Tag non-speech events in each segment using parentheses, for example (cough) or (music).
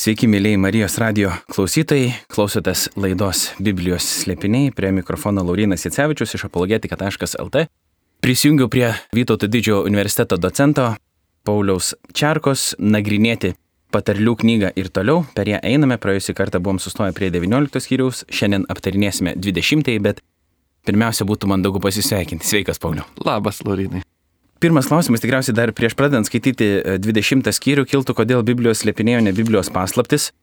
Sveiki, mėlyjei Marijos radio klausytojai, klausotės laidos Biblijos slėpiniai, prie mikrofono Laurinas Jacevičius iš apologetika.lt. Prisijungiau prie Vytauto didžiojo universiteto docento Pauliaus Čarkos nagrinėti patarlių knygą ir toliau. Per ją einame, praėjusį kartą buvom sustoję prie 19 skyriaus, šiandien aptarinėsime 20, bet pirmiausia būtų man daugiau pasisveikinti. Sveikas, Pauliu. Labas, Laurinai. Pirmas klausimas tikriausiai dar prieš pradedant skaityti 20 e, skyrių kiltų, kodėl Biblijos slėpinėjo ne Biblijos paslaptis.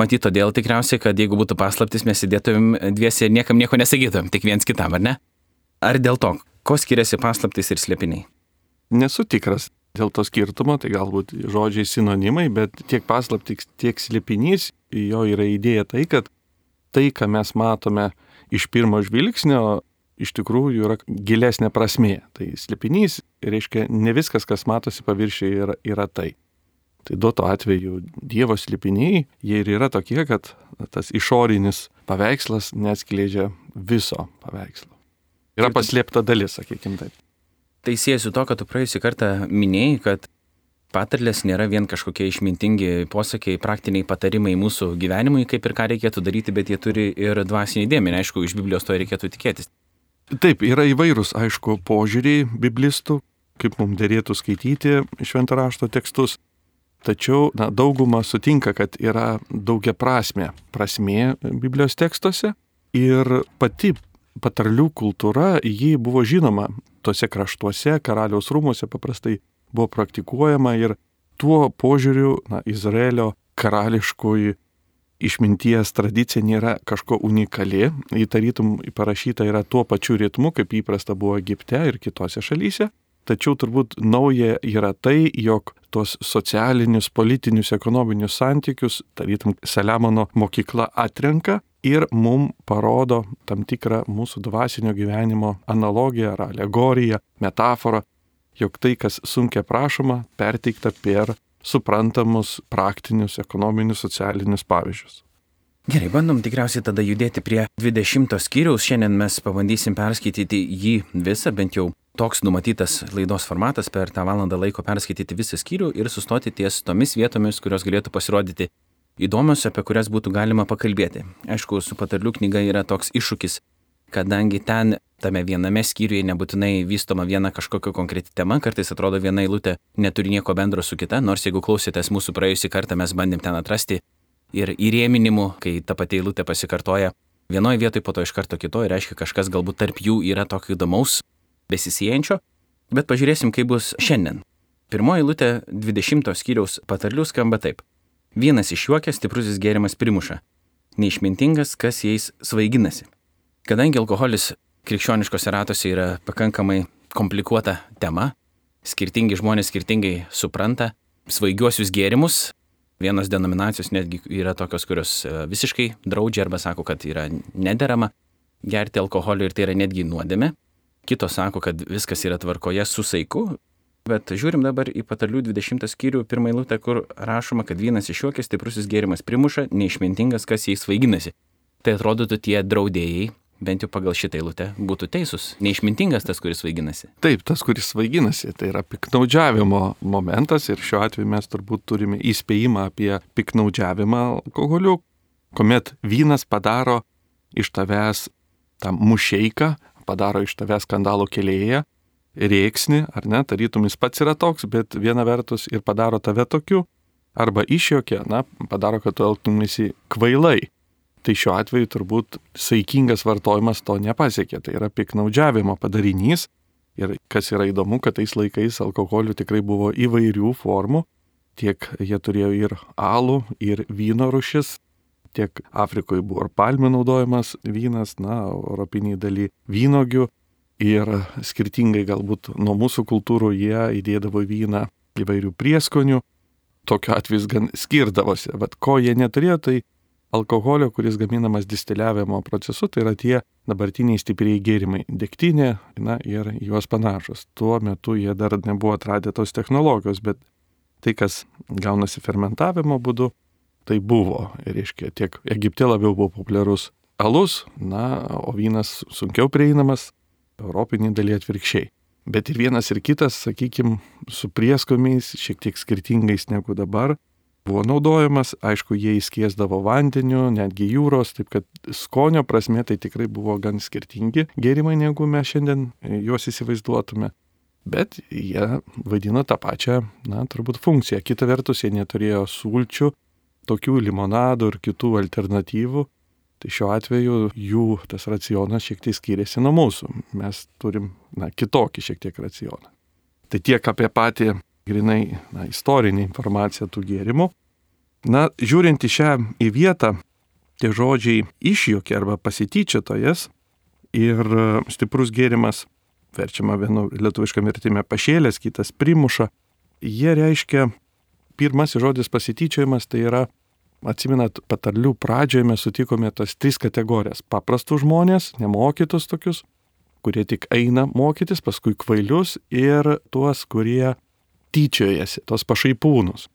Matyt, todėl tikriausiai, kad jeigu būtų paslaptis, mes sėdėtumėm dviesi ir niekam nieko nesakytumėm, tik viens kitam, ar ne? Ar dėl to, ko skiriasi paslaptis ir slėpiniai? Nesu tikras dėl to skirtumo, tai galbūt žodžiai sinonimai, bet tiek paslaptis, tiek slėpinys, jo yra idėja tai, kad tai, ką mes matome iš pirmo žvilgsnio, iš tikrųjų yra gilesnė prasmė. Tai slėpinys reiškia ne viskas, kas matosi paviršiai, yra, yra tai. Tai duoto atveju Dievo slėpiniai, jie ir yra tokie, kad tas išorinis paveikslas neatskleidžia viso paveikslo. Yra paslėpta dalis, sakykime taip. Tai siejasi to, kad tu praėjusį kartą minėjai, kad patarlės nėra vien kažkokie išmintingi posakiai, praktiniai patarimai mūsų gyvenimui, kaip ir ką reikėtų daryti, bet jie turi ir dvasinį dėmenį. Aišku, iš Biblijos to reikėtų tikėtis. Taip, yra įvairūs, aišku, požiūriai biblistų, kaip mums dėrėtų skaityti šventą rašto tekstus. Tačiau na, dauguma sutinka, kad yra daugia prasme prasmė Biblijos tekstuose ir pati patarlių kultūra, ji buvo žinoma tose kraštuose, karaliaus rūmose paprastai buvo praktikuojama ir tuo požiūriu na, Izraelio karališkoji išminties tradicija nėra kažko unikali, įtarytum parašyta yra tuo pačiu ritmu, kaip įprasta buvo Egipte ir kitose šalyse. Tačiau turbūt nauja yra tai, jog tuos socialinius, politinius, ekonominius santykius, tarytum Saliamono mokykla atrenka ir mum parodo tam tikrą mūsų dvasinio gyvenimo analogiją ar alegoriją, metaforą, jog tai, kas sunkia prašoma, perteikta per suprantamus praktinius, ekonominius, socialinius pavyzdžius. Gerai, bandom tikriausiai tada judėti prie 20 skyriaus. Šiandien mes pabandysim perskaityti jį visą, bent jau toks numatytas laidos formatas per tą valandą laiko perskaityti visą skyrių ir sustoti ties tomis vietomis, kurios galėtų pasirodyti įdomios, apie kurias būtų galima pakalbėti. Aišku, su patarlių knyga yra toks iššūkis, kadangi ten tame viename skyriuje nebūtinai vystoma viena kažkokia konkreti tema, kartais atrodo viena eilutė neturi nieko bendro su kita, nors jeigu klausėtės mūsų praėjusį kartą, mes bandėm ten atrasti ir įrėminimų, kai ta pati eilutė pasikartoja vienoje vietoje, po to iš karto kitoje, reiškia kažkas galbūt tarp jų yra tokio įdomaus, besisėjančio, bet pažiūrėsim, kaip bus šiandien. Pirmoji eilutė 20 skyriaus patarlių skamba taip. Vienas išjuokęs stiprusis gėrimas primuša. Neišmintingas, kas jais svaiginasi. Kadangi alkoholis krikščioniškose ratuose yra pakankamai komplikuota tema. Skirtingi žmonės skirtingai supranta svaigiuosius gėrimus. Vienos denominacijos netgi yra tokios, kurios e, visiškai draudžia arba sako, kad yra nederama gerti alkoholį ir tai yra netgi nuodėme. Kitos sako, kad viskas yra tvarkoje su saiku. Bet žiūrim dabar į patalių 20 skyrių pirmą eilutę, kur rašoma, kad vienas iš juokės stiprusis gėrimas primuša, neišmintingas, kas jais svaiginasi. Tai atrodytų tie draudėjai bent jau pagal šitą eilutę, būtų teisus. Neišmintingas tas, kuris svaiginasi. Taip, tas, kuris svaiginasi, tai yra piknaudžiavimo momentas ir šiuo atveju mes turbūt turime įspėjimą apie piknaudžiavimą alkoholiu, kuomet vynas padaro iš tavęs tą mušeiką, padaro iš tavęs skandalo kelėje, rėksni, ar ne, tarytum jis pats yra toks, bet viena vertus ir padaro tave tokiu, arba išjokia, na, padaro, kad tu elgtumėsi kvailai. Tai šiuo atveju turbūt saikingas vartojimas to nepasiekė. Tai yra piknaudžiavimo padarinys. Ir kas yra įdomu, kad tais laikais alkoholių tikrai buvo įvairių formų. Tiek jie turėjo ir alų, ir vyno rušis. Tiek Afrikoje buvo ir palmių naudojamas vynas, na, europiniai daly vynogių. Ir skirtingai galbūt nuo mūsų kultūrų jie įdėdavo vyną įvairių prieskonių. Tokiu atveju gan skirdavosi. Bet ko jie neturėjo, tai alkoholio, kuris gaminamas distiliavimo procesu, tai yra tie dabartiniai stipriai gėrimai - degtinė na, ir juos panašus. Tuo metu jie dar nebuvo atradę tos technologijos, bet tai, kas gaunasi fermentavimo būdu, tai buvo. Ir reiškia, tiek Egipte labiau buvo populiarus alus, na, o vynas sunkiau prieinamas, europinį dalį atvirkščiai. Bet ir vienas ir kitas, sakykime, su prieskomiais, šiek tiek skirtingais negu dabar, buvo naudojamas, aišku, jie įskiesdavo vandeniu, netgi jūros, taip kad skonio prasme tai tikrai buvo gan skirtingi gėrimai, negu mes šiandien juos įsivaizduotume. Bet jie vaidino tą pačią, na, turbūt funkciją. Kita vertus, jie neturėjo sulčių, tokių limonadų ir kitų alternatyvų. Tai šiuo atveju jų tas racionas šiek tiek skiriasi nuo mūsų. Mes turim, na, kitokį šiek tiek racioną. Tai tiek apie patį grinai na, istorinė informacija tų gėrimų. Na, žiūrint į šią į vietą, tie žodžiai išjuokė arba pasityčiotojas ir e, stiprus gėrimas, verčiama vienu lietuviškam vertime pašėlės, kitas primuša, jie reiškia, pirmasis žodis pasityčiojimas tai yra, atsiminat, patarlių pradžioje mes sutikome tas tris kategorijas - paprastus žmonės, nemokytus tokius, kurie tik eina mokytis, paskui kvailius ir tuos, kurie tyčiojasi, tos pašaipūnus.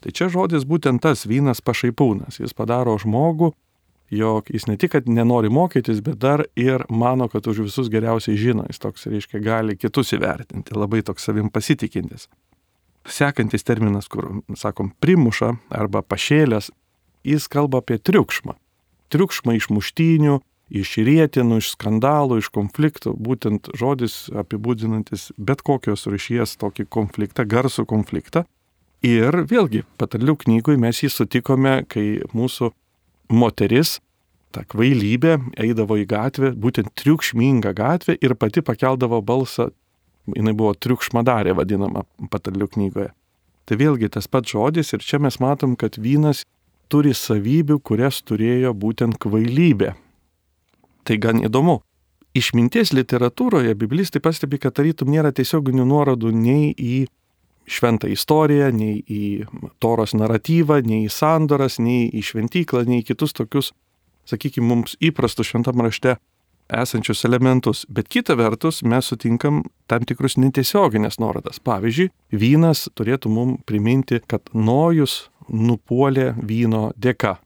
Tai čia žodis būtent tas vynas pašaipūnas. Jis padaro žmogų, jog jis ne tik, kad nenori mokytis, bet dar ir mano, kad už visus geriausiai žino. Jis toks, reiškia, gali kitus įvertinti, labai toks savim pasitikintis. Sekantis terminas, kur, sakom, primuša arba pašėlės, jis kalba apie triukšmą. Triukšmą iš muštynių, iš rėtinų, iš skandalų, iš konfliktų, būtent žodis apibūdinantis bet kokios rušies tokį konfliktą, garsų konfliktą. Ir vėlgi, patarlių knygoje mes jį sutikome, kai mūsų moteris, ta kvailybė, eidavo į gatvę, būtent triukšmingą gatvę ir pati pakeldavo balsą, jinai buvo triukšmadarė vadinama patarlių knygoje. Tai vėlgi tas pats žodis ir čia mes matom, kad vynas turi savybių, kurias turėjo būtent kvailybė. Tai gan įdomu. Išminties literatūroje biblistai pastebi, kad tarytum nėra tiesioginių nuorodų nei į šventą istoriją, nei į toros naratyvą, nei į sandoras, nei į šventyklą, nei į kitus tokius, sakykime, mums įprastus šventam rašte esančius elementus. Bet kita vertus, mes sutinkam tam tikrus netiesioginės nuorodas. Pavyzdžiui, vynas turėtų mums priminti, kad nojus nupuolė vyno dėka.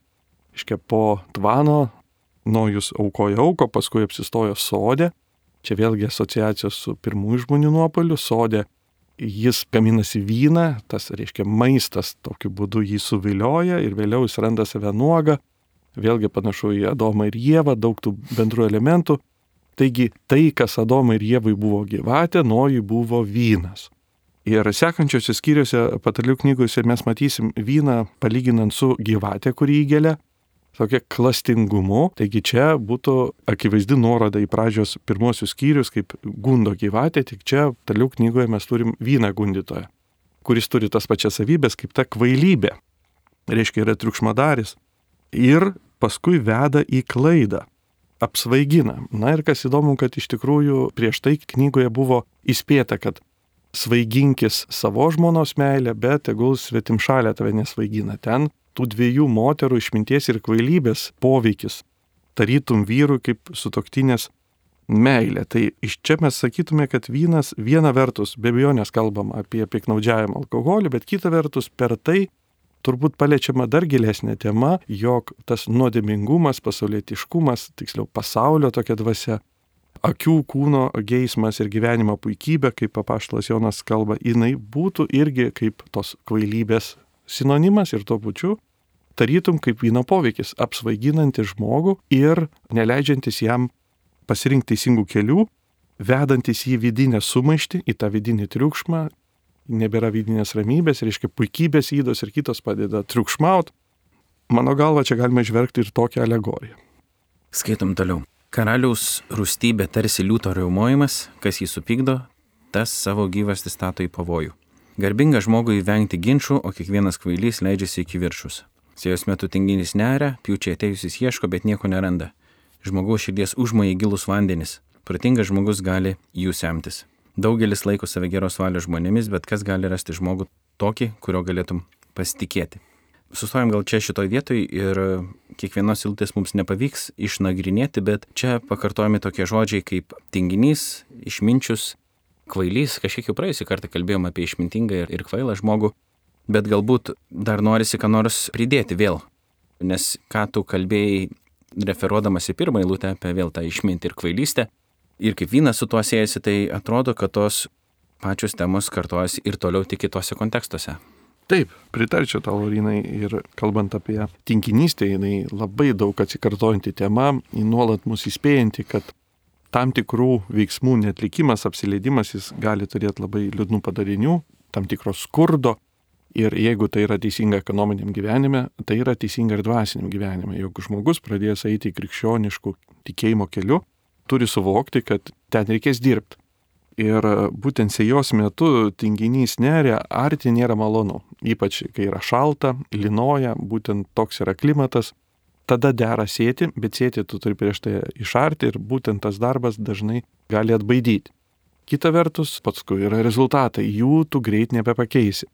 Iškia po tvano Nojus aukoja auko, paskui apsistojo sodė. Čia vėlgi asociacijos su pirmųjų žmonių nuopoliu. Sodė jis gaminasi vyną, tas reiškia maistas tokiu būdu jį suvilioja ir vėliau jis randa save nuogą. Vėlgi panašu į Adomą ir Jėvą, daug tų bendrų elementų. Taigi tai, kas Adomai ir Jėvai buvo gyvatė, Nojui buvo vynas. Ir sekančiose skyriuose patalių knygose mes matysim vyną palyginant su gyvatė, kurį įgelia, tokia klastingumu. Taigi čia būtų akivaizdi nuoroda į pradžios pirmosius skyrius kaip gundo gyvatė, tik čia toliau knygoje mes turim vyną gundytoją, kuris turi tas pačias savybės kaip ta kvailybė. Reiškia, yra triukšmadaris. Ir paskui veda į klaidą apsvaigina. Na ir kas įdomu, kad iš tikrųjų prieš tai knygoje buvo įspėta, kad svaiginkis savo žmonos meilę, bet tegul svetim šalia tave nesvaigina. Ten tų dviejų moterų išminties ir kvailybės poveikis, tarytum vyrui kaip sutoktinės meilė. Tai iš čia mes sakytume, kad vynas viena vertus, be abejonės kalbam apie piknaudžiavimą alkoholį, bet kita vertus per tai turbūt paliečiama dar gilesnė tema, jog tas nuodėmingumas, pasaulietiškumas, tiksliau pasaulio tokia dvasia, akių kūno geismas ir gyvenimo puikybė, kaip papaštalas Jonas kalba, jinai būtų irgi kaip tos kvailybės sinonimas ir tuo pačiu tarytum kaip vyno poveikis, apsvaiginantis žmogų ir neleidžiantis jam pasirinkti teisingų kelių, vedantis į vidinę sumaištį, į tą vidinį triukšmą, nebėra vidinės ramybės, reiškia puikybės įdos ir kitos padeda triukšmaut. Mano galva, čia galima išverkti ir tokią alegoriją. Skaitom toliau. Karaliaus rūstybė tarsi liūto riaumojimas, kas jį supykdo, tas savo gyvastį stato į pavojų. Garbinga žmogui vengti ginčių, o kiekvienas kvailys leidžiasi iki viršus. Sėjos metu tinginys neria, piučiai atėjusis ieško, bet nieko neranda. Žmogaus širdies užmojai gilus vandenis. Pratingas žmogus gali jų semtis. Daugelis laiko save geros valios žmonėmis, bet kas gali rasti žmogų tokį, kurio galėtum pasitikėti. Sustojom gal čia šitoj vietoj ir kiekvienos iltės mums nepavyks išnagrinėti, bet čia pakartojami tokie žodžiai kaip tinginys, išminčius, kvailys, kažkiek jau praėjusį kartą kalbėjom apie išmintingą ir, ir kvailą žmogų, bet galbūt dar norisi ką nors pridėti vėl. Nes ką tu kalbėjai, referuodamas į pirmą eilutę apie vėl tą išmintį ir kvailystę, ir kaip vynas su tuo siejasi, tai atrodo, kad tos pačios temos kartojasi ir toliau tik kitose kontekstuose. Taip, pritarčiau tau, Laurinai, ir kalbant apie tinkinystę, jinai labai daug atsikartojanti tema, nuolat mus įspėjanti, kad tam tikrų veiksmų netlikimas, apsileidimas, jis gali turėti labai liūdnų padarinių, tam tikros skurdo. Ir jeigu tai yra teisinga ekonominiam gyvenime, tai yra teisinga ir dvasiniam gyvenime. Jeigu žmogus pradės eiti krikščioniškų tikėjimo keliu, turi suvokti, kad ten reikės dirbti. Ir būtent sėjos metu tinginys neria, arti nėra malonu. Ypač kai yra šalta, linoja, būtent toks yra klimatas. Tada dera sėti, bet sėti tu turi prieš tai išarti ir būtent tas darbas dažnai gali atbaidyti. Kita vertus, paskui yra rezultatai, jų tu greit nebepakeisi.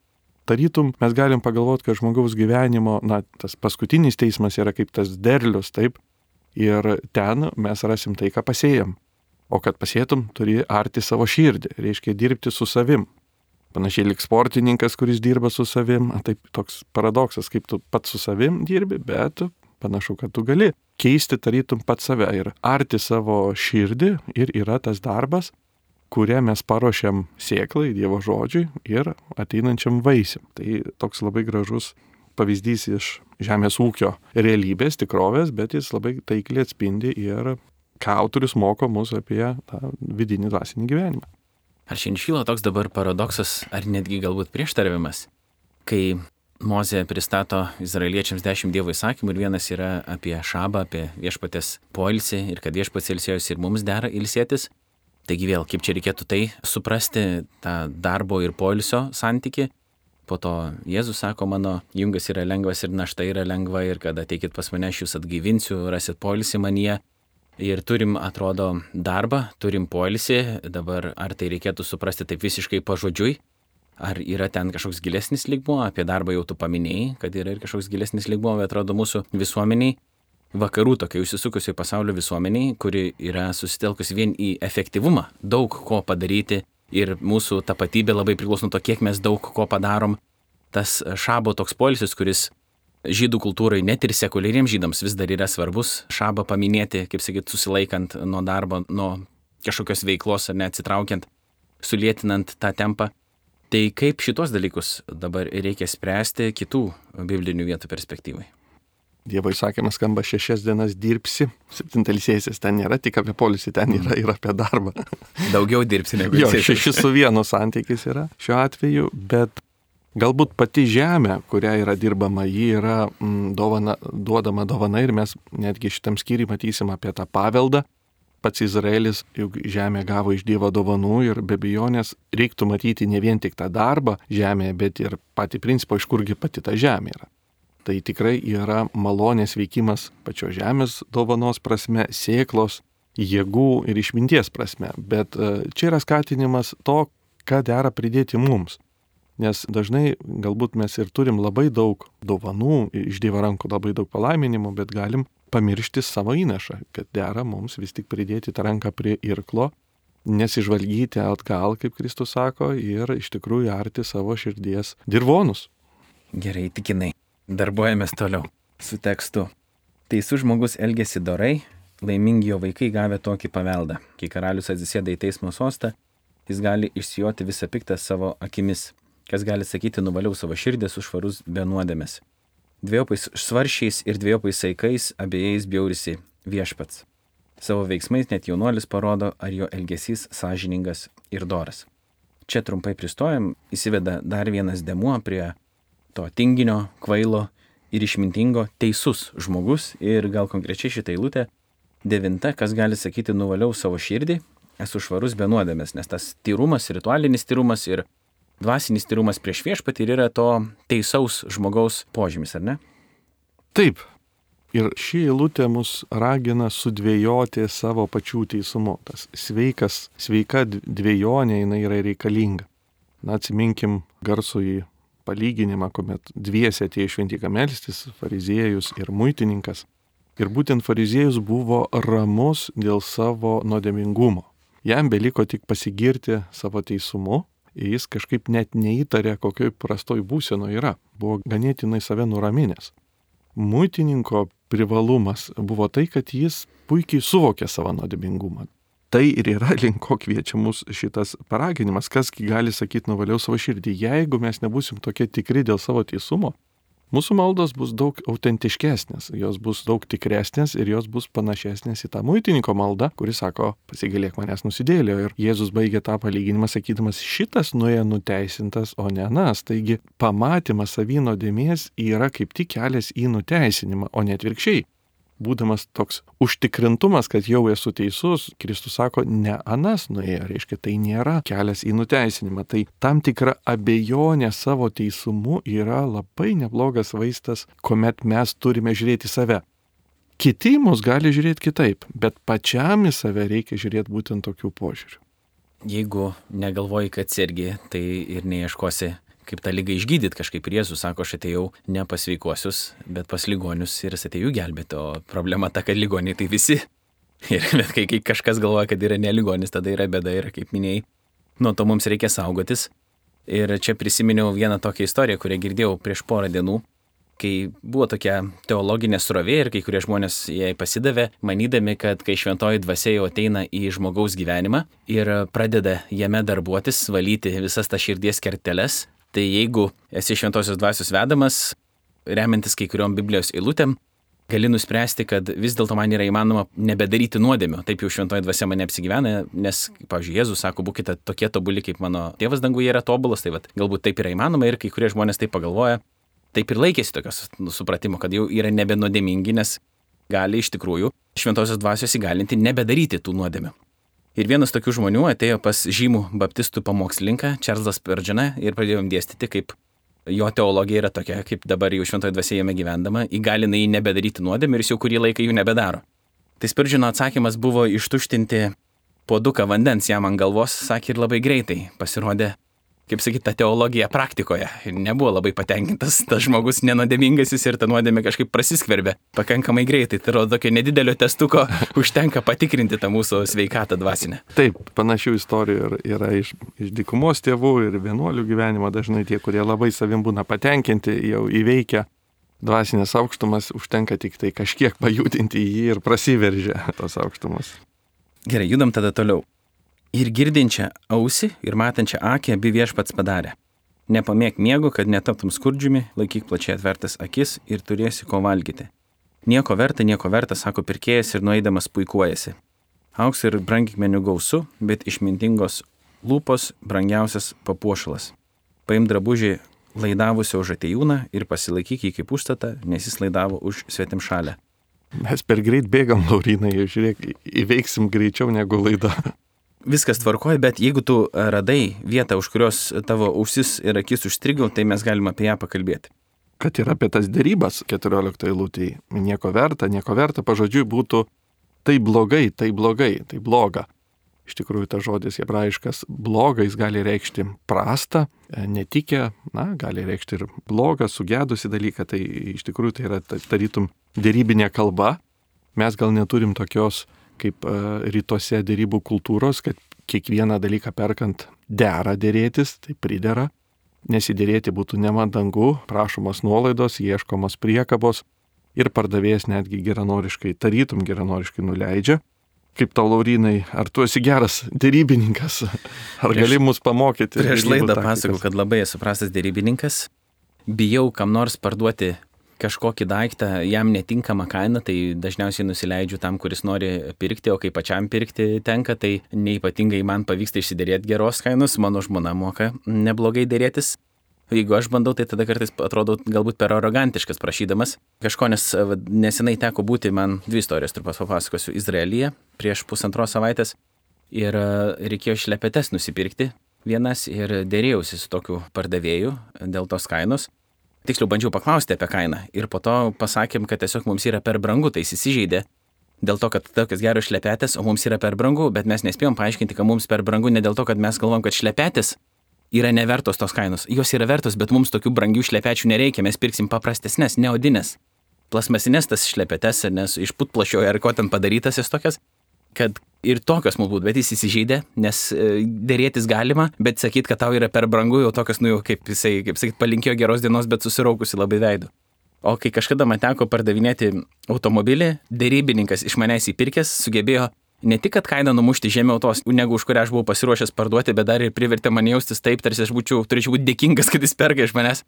Tarytum, mes galim pagalvoti, kad žmogaus gyvenimo, na, tas paskutinis teismas yra kaip tas derlius, taip, ir ten mes rasim tai, ką pasėjam. O kad pasėtum, turi arti savo širdį, reiškia dirbti su savim. Panašiai lik sportininkas, kuris dirba su savim, taip toks paradoksas, kaip tu pats su savim dirbi, bet panašu, kad tu gali keisti tarytum pat save ir arti savo širdį ir yra tas darbas, kurią mes paruošiam sėklai, Dievo žodžiui ir ateinančiam vaisiam. Tai toks labai gražus pavyzdys iš žemės ūkio realybės, tikrovės, bet jis labai taikliai atspindi ir ką autorius moko mus apie tą vidinį dvasinį gyvenimą. Ar šiandien šyla toks dabar paradoksas, ar netgi galbūt prieštaravimas, kai Mozė pristato izraeliečiams dešimt dievo įsakymų ir vienas yra apie šabą, apie viešpatės poilsį ir kad viešpats ilsėjosi ir mums dera ilsėtis. Taigi vėl, kaip čia reikėtų tai suprasti, tą darbo ir poilsio santyki. Po to Jėzus sako, mano jungas yra lengvas ir našta yra lengva ir kad ateikit pas mane, aš jūs atgaivinsiu, rasit poilsį manyje ir turim, atrodo, darbą, turim poilsį, dabar ar tai reikėtų suprasti taip visiškai pažodžiui, ar yra ten kažkoks gilesnis lygmuo, apie darbą jau tu paminėjai, kad yra ir kažkoks gilesnis lygmuo, bet atrodo mūsų visuomeniai, vakarų tokia užsisukusi pasaulio visuomeniai, kuri yra susitelkusi vien į efektyvumą, daug ko padaryti ir mūsų tapatybė labai priklauso nuo to, kiek mes daug ko padarom. Tas šabo toks poilsis, kuris žydų kultūrai, net ir sekuliariems žydams vis dar yra svarbus šabą paminėti, kaip sakyt, susilaikant nuo darbo, nuo kažkokios veiklos ar neatsitraukiant, sulėtinant tą tempą. Tai kaip šitos dalykus dabar reikia spręsti kitų biblinių vietų perspektyvai? Dievo įsakymas skamba šešias dienas dirbsi, septintalysėsis ten nėra tik apie polisį, ten yra ir apie darbą. Daugiau dirbsi negu jo. Šešis su vienu santykis yra šiuo atveju, bet Galbūt pati žemė, kuria yra dirbama, ji yra mm, dovana, duodama dovana ir mes netgi šitam skyriui matysim apie tą paveldą. Pats Izraelis juk žemė gavo iš Dievo dovanų ir be bejonės reiktų matyti ne vien tik tą darbą žemėje, bet ir patį principą, iš kurgi pati ta žemė yra. Tai tikrai yra malonės veikimas pačio žemės dovanos prasme, sėklos, jėgų ir išminties prasme. Bet e, čia yra skatinimas to, ką dera pridėti mums. Nes dažnai galbūt mes ir turim labai daug dovanų, iš Dievo rankų labai daug palaiminimų, bet galim pamiršti savo įnašą, kad dera mums vis tik pridėti tą ranką prie irklo, nesižvalgyti atgal, kaip Kristus sako, ir iš tikrųjų arti savo širdies dirvonus. Gerai, tikinai. Darbuojamės toliau su tekstu. Teisų žmogus elgesi dorai, laimingi jo vaikai gavę tokį paveldą. Kai karalius atsisėda į teismo sostą, jis gali išsijoti visą piktą savo akimis. Kas gali sakyti, nuvaliau savo širdį su švarus be nuodėmės. Dviejopais svaršiais ir dviejopais saikais abiejais bjaurisi viešpats. Savo veiksmais net jaunuolis parodo, ar jo elgesys sąžiningas ir doras. Čia trumpai pristojam, įsiveda dar vienas demuo prie to tinginio, kvailo ir išmintingo teisus žmogus ir gal konkrečiai šitą eilutę. Devinta, kas gali sakyti, nuvaliau savo širdį, esu švarus be nuodėmės, nes tas tyrumas, ritualinis tyrumas ir dvasinis tyrumas prieš viešpatį ir yra to teisaus žmogaus požymis, ar ne? Taip. Ir ši eilutė mus ragina sudvėjoti savo pačių teisumu. Tas sveikas, sveika dviejonė jinai yra reikalinga. Na, atsiminkim garsų į palyginimą, kuomet dviese tie šventika melstis, fariziejus ir muitininkas. Ir būtent fariziejus buvo ramus dėl savo nuodėmingumo. Jam beliko tik pasigirti savo teisumu jis kažkaip net neįtarė, kokioj prastoj būseno yra. Buvo ganėtinai save nuraminęs. Muitininko privalumas buvo tai, kad jis puikiai suvokė savo nuodėmingumą. Tai ir yra (laughs) link ko kviečia mus šitas paraginimas, kas gali sakyti nuvaliau savo širdį. Jeigu mes nebusim tokie tikri dėl savo teisumo, mūsų maldos bus daug autentiškesnės, jos bus daug tikresnės ir jos bus panašesnės į tą muitininko maldą, kuris sako, pasigalėk manęs nusidėlio. Ir Jėzus baigė tą palyginimą sakydamas, šitas nuėjo nuteisintas, o ne anas. Taigi pamatymas savino dėmės yra kaip tik kelias į nuteisinimą, o ne atvirkščiai būdamas toks užtikrintumas, kad jau esu teisus, Kristus sako, ne anas nuėjo, reiškia, tai nėra kelias į nuteisinimą. Tai tam tikra abejonė savo teisumu yra labai neblogas vaistas, kuomet mes turime žiūrėti save. Kiti mus gali žiūrėti kitaip, bet pačiam į save reikia žiūrėti būtent tokių požiūrių. Jeigu negalvoji, kad sergi, tai ir neieškosi kaip tą lygą išgydyti kažkaip. Ir Jėzus sako, aš atėjau ne pas sveikuosius, bet pas ligonius ir jis atėjau gelbėti. O problema ta, kad ligoniai tai visi. (laughs) Ir bet kai, kai kažkas galvoja, kad yra neligonis, tada yra bėda ir kaip minėjai, nuo to mums reikia saugotis. Ir čia prisiminiau vieną tokią istoriją, kurią girdėjau prieš porą dienų, kai buvo tokia teologinė srovė ir kai kurie žmonės jai pasidavė, manydami, kad kai šventoji dvasia jau ateina į žmogaus gyvenimą ir pradeda jame darbuotis, valyti visas tas širdies kerteles, Tai jeigu esi šventosios dvasios vedamas, remiantis kai kuriuom Biblijos eilutėm, gali nuspręsti, kad vis dėlto man yra įmanoma nebedaryti nuodėmio. Taip jau šventoji dvasia mane apsigyvena, nes, pavyzdžiui, Jėzus sako, būkite tokie tobuli, kaip mano tėvas danguje yra tobulas, tai vat, galbūt taip yra įmanoma ir kai kurie žmonės taip pagalvoja, taip ir laikėsi tokios supratimo, kad jau yra nebenuodėmingi, nes gali iš tikrųjų šventosios dvasios įgalinti nebedaryti tų nuodėmių. Ir vienas tokių žmonių atėjo pas žymų baptistų pamokslininką, Čarlzą Spurdžianą, ir pradėjom dėstyti, kaip jo teologija yra tokia, kaip dabar jau šventoje dvasioje jame gyvendama, įgalina jį nebedaryti nuodėmę ir jis jau kurį laiką jų nebedaro. Tai Spurdžino atsakymas buvo ištuštinti puoduką vandens jam ant galvos, sakė ir labai greitai pasirodė kaip sakyt, ta teologija praktikoje. Nebuvo labai patenkintas tas žmogus nenodėmingasis ir ta nuodėmė kažkaip prasiskverbė pakankamai greitai. Tai rodo, tokio nedidelio testuko (laughs) užtenka patikrinti tą mūsų sveikatą dvasinę. Taip, panašių istorijų yra iš, iš dikumos tėvų ir vienuolių gyvenimo. Dažnai tie, kurie labai savim būna patenkinti, jau įveikia dvasinės aukštumas, užtenka tik tai kažkiek pajudinti jį ir prasiveržia tos aukštumas. Gerai, judam tada toliau. Ir girdinčią ausį ir matančią akį abi viešpats padarė. Nepamėg miego, kad netaptum skurdžiumi, laikyk plačiai atvertas akis ir turėsi ko valgyti. Nieko verta, nieko verta, sako pirkėjas ir nueidamas puikuojasi. Auks ir brangikmenių gausu, bet išmintingos lūpos brangiausias papuošalas. Paim drabužį laidavusio už atejūną ir pasilaikyk jį kaip užstatą, nes jis laidavo už svetim šalę. Mes per greit bėgam, Laurinai, žiūrėk, įveiksim greičiau negu laida viskas tvarkoja, bet jeigu tu radai vietą, už kurios tavo ausis ir akis užstrigo, tai mes galime apie ją pakalbėti. Kad ir apie tas dėrybas 14 eilutėje, nieko verta, nieko verta, pažodžiui būtų tai blogai, tai blogai, tai bloga. Iš tikrųjų, tas žodis hebrajiškas bloga, jis gali reikšti prastą, netikę, na, gali reikšti ir blogą, sugedusi dalyką, tai iš tikrųjų tai yra tarytum dėrybinė kalba. Mes gal neturim tokios kaip e, rytuose dėrybų kultūros, kad kiekvieną dalyką perkant dera dėrėtis, tai pridera. Nesidėrėti būtų nemandangu, prašomas nuolaidos, ieškomos priekabos ir pardavėjas netgi geranoriškai, tarytum geranoriškai nuleidžia. Kaip tau, Laurinai, ar tu esi geras dėrybininkas? Ar prieš, gali mus pamokyti? Prieš laidą pasakau, kad labai esu prastas dėrybininkas. Bijau kam nors parduoti kažkokį daiktą jam netinkamą kainą, tai dažniausiai nusileidžiu tam, kuris nori pirkti, o kai pačiam pirkti tenka, tai neipatingai man pavyksta išsiderėti geros kainos, mano žmona moka neblogai dėrėtis. Jeigu aš bandau, tai tada kartais atrodo galbūt per arogantiškas prašydamas kažko, nes nesenai teko būti, man dvi istorijas trupas papasakosiu, Izraelyje prieš pusantros savaitės ir reikėjo šlepetes nusipirkti vienas ir dėrėjausi su tokiu pardavėju dėl tos kainos. Tiksliau bandžiau paklausti apie kainą ir po to pasakėm, kad tiesiog mums yra per brangu, tai jis įsižeidė. Dėl to, kad tokios geros šlepetės, o mums yra per brangu, bet mes nespėjom paaiškinti, kad mums per brangu ne dėl to, kad mes galvom, kad šlepetės yra nevertos tos kainos. Jos yra vertos, bet mums tokių brangių šlepečių nereikia, mes pirksim paprastesnės, neodinės. Plasmasinės tas šlepetės, nes iš putplašio ar ko ten padarytas jas tokias, kad ir tokios būtų, bet jis įsižeidė, nes e, dėrėtis galima, bet sakyt, kad tau yra per brangu, jau tokios, nu jau kaip jisai, kaip sakyt, palinkėjo geros dienos, bet susiraukusi labai veidu. O kai kažkada man teko pardavinėti automobilį, dėrybininkas iš manęs įpirkęs sugebėjo ne tik, kad kainą numušti žemiau tos, negu už kurią aš buvau pasiruošęs parduoti, bet dar ir privertė mane jaustis taip, tarsi aš būčiau, turėčiau būti dėkingas, kad jis perka iš manęs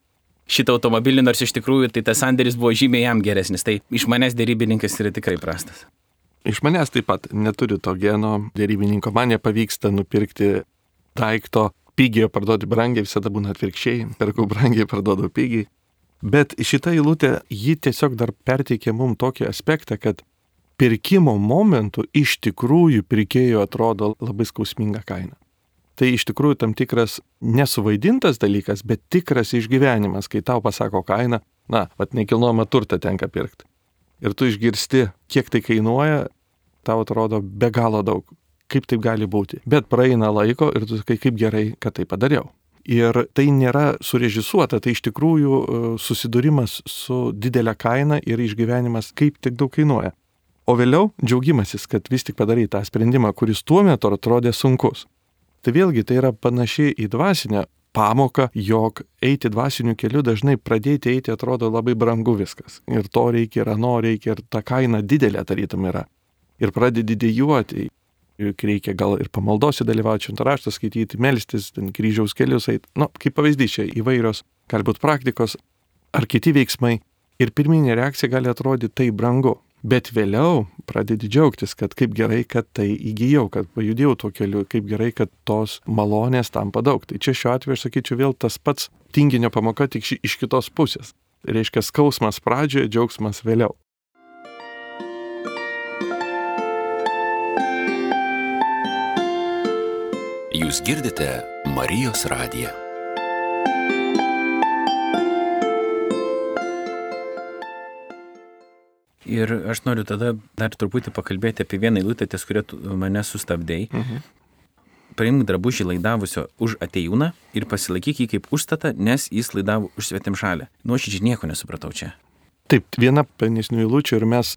šitą automobilį, nors iš tikrųjų tai tas sandėris buvo žymiai jam geresnis. Tai iš manęs dėrybininkas yra tikrai prastas. Iš manęs taip pat neturiu to geno dėrybininko, man nepavyksta nupirkti daikto pigiai parduoti brangiai, visada būna atvirkščiai, perku brangiai, parduodu pigiai. Bet šita eilutė, ji tiesiog dar perteikė mums tokį aspektą, kad pirkimo momentu iš tikrųjų pirkėjo atrodo labai skausminga kaina. Tai iš tikrųjų tam tikras nesuvaidintas dalykas, bet tikras išgyvenimas, kai tau pasako kainą, na, vad nekilnojamą turtą tenka pirkti. Ir tu išgirsti, kiek tai kainuoja, tau atrodo be galo daug kaip taip gali būti. Bet praeina laiko ir tu sakai, kaip gerai, kad tai padariau. Ir tai nėra surežisuota, tai iš tikrųjų e, susidūrimas su didelė kaina ir išgyvenimas, kaip tik daug kainuoja. O vėliau džiaugimasis, kad vis tik padarai tą sprendimą, kuris tuo metu atrodė sunkus. Tai vėlgi tai yra panašiai į dvasinę pamoką, jog eiti dvasiniu keliu dažnai pradėti eiti atrodo labai brangu viskas. Ir to reikia, ir ano reikia, ir ta kaina didelė tarytum yra. Ir pradedi dėjuoti, juk reikia gal ir pamaldose dalyvauti, šimtą raštą skaityti, melstis, ten kryžiaus kelius eiti. Na, nu, kaip pavyzdys čia įvairios, gali būti praktikos ar kiti veiksmai. Ir pirminė reakcija gali atrodyti tai brangu. Bet vėliau pradedi džiaugtis, kad kaip gerai, kad tai įgyjau, kad pajudėjau tuo keliu, kaip gerai, kad tos malonės tampa daug. Tai čia šiuo atveju aš sakyčiau vėl tas pats tinginio pamoka tik iš kitos pusės. Reiškia skausmas pradžioje, džiaugsmas vėliau. Jūs girdite Marijos radiją. Ir aš noriu tada dar truputį pakalbėti apie vieną eilutę, ties kurią mane sustabdėjai. Mhm. Paimk drabužį laidavusio už atejūną ir pasilaikyk jį kaip užstatą, nes jis laidavo už svetim šalę. Nuoširdžiai nieko nesupratau čia. Taip, viena penisnių eilučių ir mes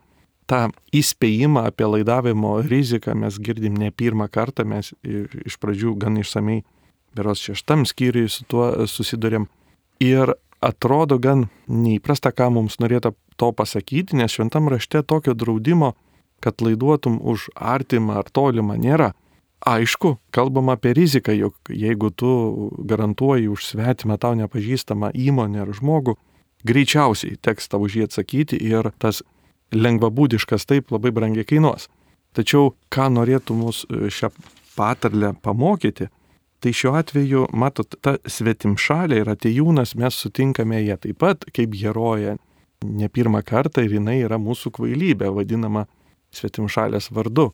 tą įspėjimą apie laidavimo riziką mes girdim ne pirmą kartą, mes iš pradžių gan išsamei, beros šeštam skyriui su tuo susidurėm. Ir atrodo gan neįprasta, ką mums norėtų to pasakyti, nes šventam rašte tokio draudimo, kad laiduotum už artimą ar tolimą nėra. Aišku, kalbam apie riziką, jog jeigu tu garantuoji už svetimą tau nepažįstamą įmonę ar žmogų, greičiausiai teks tau už jį atsakyti ir tas lengvabūdiškas taip labai brangiai kainuos. Tačiau ką norėtų mus e, šią patarlę pamokyti, tai šiuo atveju, matot, ta svetimšalė ir atejūnas mes sutinkame ją taip pat kaip heroję ne pirmą kartą ir jinai yra mūsų kvailybė, vadinama svetimšalės vardu.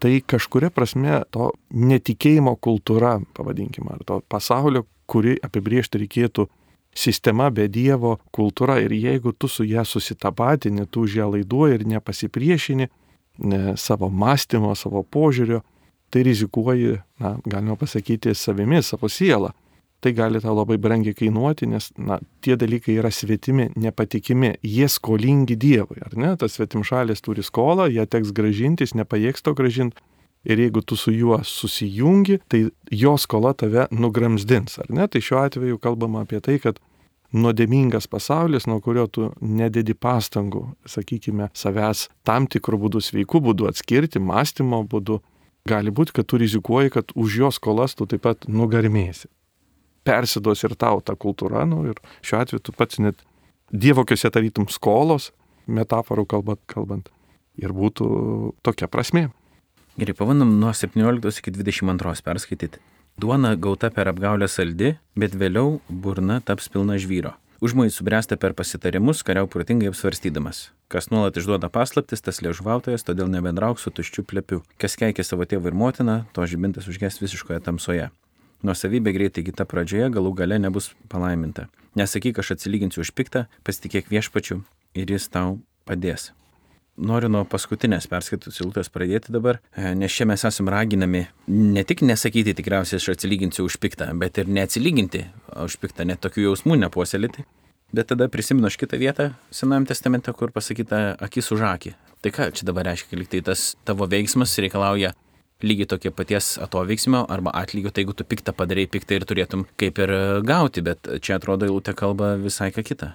Tai kažkuria prasme to netikėjimo kultūra, pavadinkime, ar to pasaulio, kuri apibriežti reikėtų sistema be Dievo kultūra ir jeigu tu su ją susitapatini, tu už ją laiduoji ir nepasipriešini ne, savo mąstymo, savo požiūrio, tai rizikuoji, na, galima pasakyti, savimi, savo sielą. Tai gali tau labai brangiai kainuoti, nes, na, tie dalykai yra svetimi, nepatikimi, jie skolingi Dievui, ar ne? Tas svetimšalis turi skolą, ją teks gražintis, nepajėgs to gražinti. Ir jeigu tu su juo susijungi, tai jo skola tave nugramzdins, ar ne? Tai šiuo atveju kalbama apie tai, kad nuodėmingas pasaulis, nuo kurio tu nededi pastangų, sakykime, savęs tam tikrų būdų, sveikų būdų atskirti, mąstymo būdų, gali būti, kad tu rizikuoji, kad už jo skolas tu taip pat nugarmėsi. Persiduos ir tau ta kultūra, nu, ir šiuo atveju tu pats net dievokiuose tarytum skolos, metaforų kalbant, kalbant. Ir būtų tokia prasme. Gerai, pavandom nuo 17 iki 22 perskaityti. Duona gauta per apgaulę saldi, bet vėliau burna taps pilna žvyro. Užmojai subręsta per pasitarimus, kariau protingai apsvarstydamas. Kas nuolat išduoda paslaptis, tas liežuvautojas, todėl nebendrauk su tuščiu plepiu. Kas keikia savo tėvą ir motiną, to žibintas užges visiškoje tamsoje. Nuosavybė greitai kita pradžioje galų gale nebus palaiminta. Nesakyk, aš atsilyginsiu už piktą, pasitikėk viešpačiu ir jis tau padės noriu nuo paskutinės perskaitos eilutės pradėti dabar, e, nes čia mes esame raginami ne tik nesakyti tikriausiai aš atsilyginsiu už piktą, bet ir neatsilyginti už piktą, net tokių jausmų nepuoselėti. Bet tada prisimenu aš kitą vietą Senajame testamente, kur pasakyta akis už akį. Tai ką čia dabar reiškia, lyg tai tas tavo veiksmas reikalauja lygiai tokie paties atoveiksmio arba atlygio, tai jeigu tu piktą padarai, piktą ir turėtum kaip ir gauti, bet čia atrodo eilutė kalba visai ką kitą.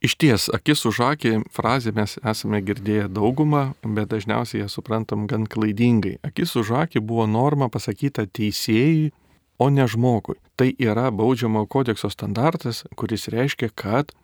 Iš ties, akis už akį frazę mes esame girdėję daugumą, bet dažniausiai ją suprantam gan klaidingai. Akis už akį buvo norma pasakyta teisėjai, o ne žmogui. Tai yra baudžiamo kodekso standartas, kuris reiškia, kad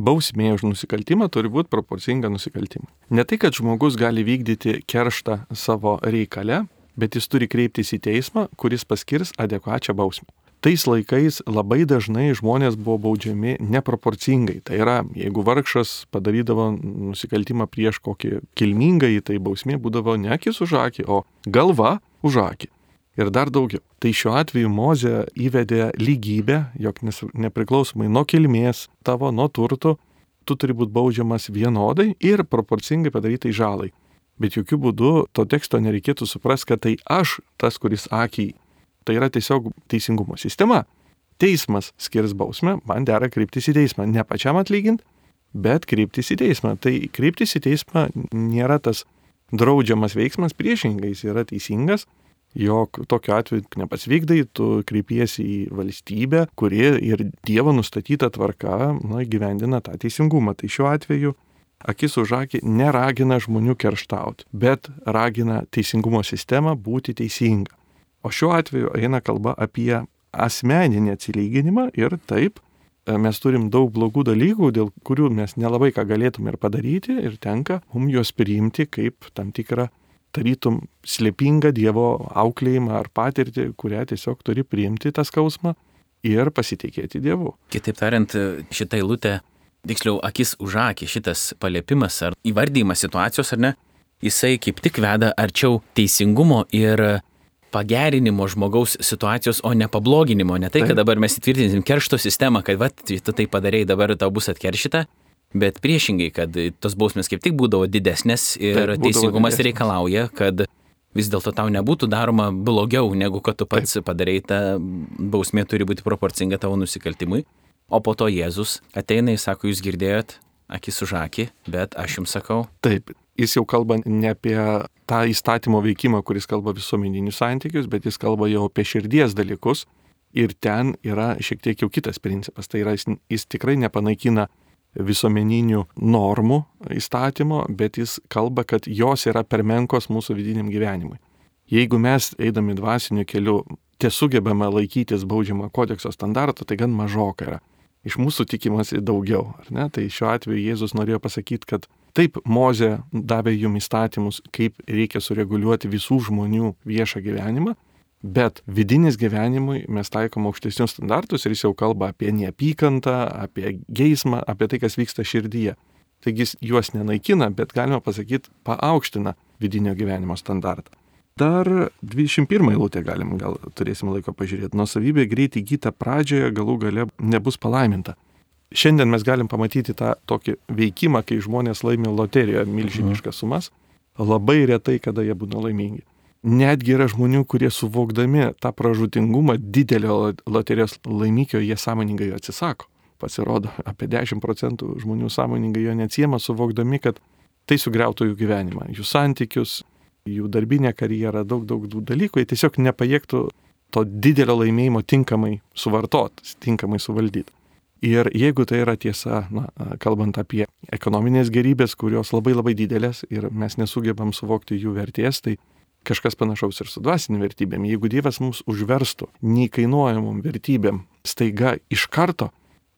bausmė už nusikaltimą turi būti proporcinga nusikaltimui. Ne tai, kad žmogus gali vykdyti kerštą savo reikale, bet jis turi kreiptis į teismą, kuris paskirs adekvačią bausmę tais laikais labai dažnai žmonės buvo baudžiami neproporcingai. Tai yra, jeigu vargšas padarydavo nusikaltimą prieš kokį kilmingą, tai bausmė būdavo ne akis už akį, o galva už akį. Ir dar daugiau. Tai šiuo atveju Mozė įvedė lygybę, jog nepriklausomai nuo kilmės tavo, nuo turtų, tu turi būti baudžiamas vienodai ir proporcingai padarytai žalai. Bet jokių būdų to teksto nereikėtų suprasti, kad tai aš tas, kuris akį Tai yra tiesiog teisingumo sistema. Teismas skirs bausmę, man dera kreiptis į teismą. Ne pačiam atlyginti, bet kreiptis į teismą. Tai kreiptis į teismą nėra tas draudžiamas veiksmas, priešingai jis yra teisingas, jog tokiu atveju nepasvykdai, tu kreipiesi į valstybę, kuri ir Dievo nustatyta tvarka na, gyvendina tą teisingumą. Tai šiuo atveju akis už akį neragina žmonių kerštauti, bet ragina teisingumo sistemą būti teisinga. O šiuo atveju eina kalba apie asmeninį atsilyginimą ir taip e, mes turim daug blogų dalykų, dėl kurių mes nelabai ką galėtume ir padaryti ir tenka mums juos priimti kaip tam tikrą tarytum slėpingą Dievo auklėjimą ar patirtį, kurią tiesiog turi priimti tą skausmą ir pasitikėti Dievu. Kitaip tariant, šitą eilutę, tiksliau, akis už akį, šitas palėpimas ar įvardymas situacijos ar ne, jisai kaip tik veda arčiau teisingumo ir pagerinimo žmogaus situacijos, o ne pabloginimo. Ne tai, kad dabar mes įtvirtinsim keršto sistemą, kad va, tu tai padarėjai, dabar tau bus atkeršyta, bet priešingai, kad tos bausmės kaip tik būdavo didesnės ir Taip, teisingumas didesnės. reikalauja, kad vis dėlto tau nebūtų daroma blogiau, negu kad tu pats Taip. padarėjai, ta bausmė turi būti proporcinga tavo nusikaltimui. O po to Jėzus ateina ir sako, jūs girdėjot, akis už akį, bet aš jums sakau. Taip, jis jau kalba ne apie tą įstatymo veikimą, kuris kalba visuomeninius santykius, bet jis kalba jau apie širdies dalykus. Ir ten yra šiek tiek jau kitas principas. Tai yra, jis, jis tikrai nepanaikina visuomeninių normų įstatymo, bet jis kalba, kad jos yra per menkos mūsų vidiniam gyvenimui. Jeigu mes eidami dvasiniu keliu tiesugebame laikytis baudžiamo kodekso standarto, tai gan mažoka yra. Iš mūsų tikimasi daugiau, ar ne? Tai šiuo atveju Jėzus norėjo pasakyti, kad Taip, Mozė davė jum įstatymus, kaip reikia sureguliuoti visų žmonių viešą gyvenimą, bet vidinis gyvenimui mes taikom aukštesnius standartus ir jis jau kalba apie neapykantą, apie geismą, apie tai, kas vyksta širdyje. Taigi jis juos nenaikina, bet galima pasakyti, paaukština vidinio gyvenimo standartą. Dar 21 eilutę galim, gal turėsim laiko pažiūrėti. Nusavybė greit įgyta pradžioje galų gale nebus palaiminta. Šiandien mes galim pamatyti tą tokį veikimą, kai žmonės laimi loterijoje milžiniškas sumas. Labai retai, kada jie būna laimingi. Netgi yra žmonių, kurie suvokdami tą pražutingumą didelio loterijos laimikio, jie sąmoningai jo atsisako. Pasirodo, apie 10 procentų žmonių sąmoningai jo neatsiema, suvokdami, kad tai sugriautų jų gyvenimą, jų santykius, jų darbinę karjerą, daug, daug dalykų, jie tiesiog nepajėgtų to didelio laimėjimo tinkamai suvartoti, tinkamai suvaldyti. Ir jeigu tai yra tiesa, na, kalbant apie ekonominės gerybės, kurios labai labai didelės ir mes nesugebam suvokti jų vertės, tai kažkas panašaus ir su dvasinė vertybėm. Jeigu Dievas mums užverstų neįkainuojamom vertybėm staiga iš karto,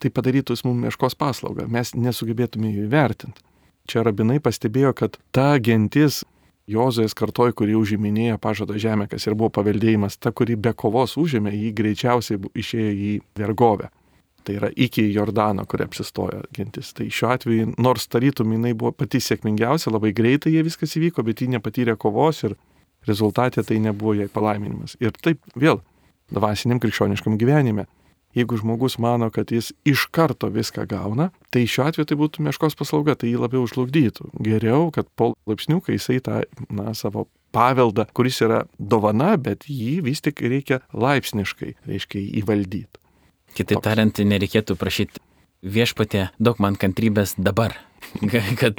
tai padarytų jis mums meškos paslaugą, mes nesugebėtume jų įvertinti. Čia rabinai pastebėjo, kad ta gentis Jozojas kartoj, kuri užiminėjo pažado žemę, kas ir buvo paveldėjimas, ta, kuri be kovos užėmė, jį greičiausiai išėjo į vergovę tai yra iki Jordano, kur apsistojo gentis. Tai šiuo atveju, nors tarytum jinai buvo pati sėkmingiausia, labai greitai jie viskas įvyko, bet ji nepatyrė kovos ir rezultatė tai nebuvo jai palaiminimas. Ir taip vėl, dvasiniam krikščioniškam gyvenime. Jeigu žmogus mano, kad jis iš karto viską gauna, tai šiuo atveju tai būtų meškos paslauga, tai jį labiau užlugdytų. Geriau, kad po laipsniukai jisai tą na, savo paveldą, kuris yra dovana, bet jį vis tik reikia laipsniškai, reiškia, įvaldyti. Kitaip tariant, nereikėtų prašyti viešpatė, daug man kantrybės dabar. (laughs) kad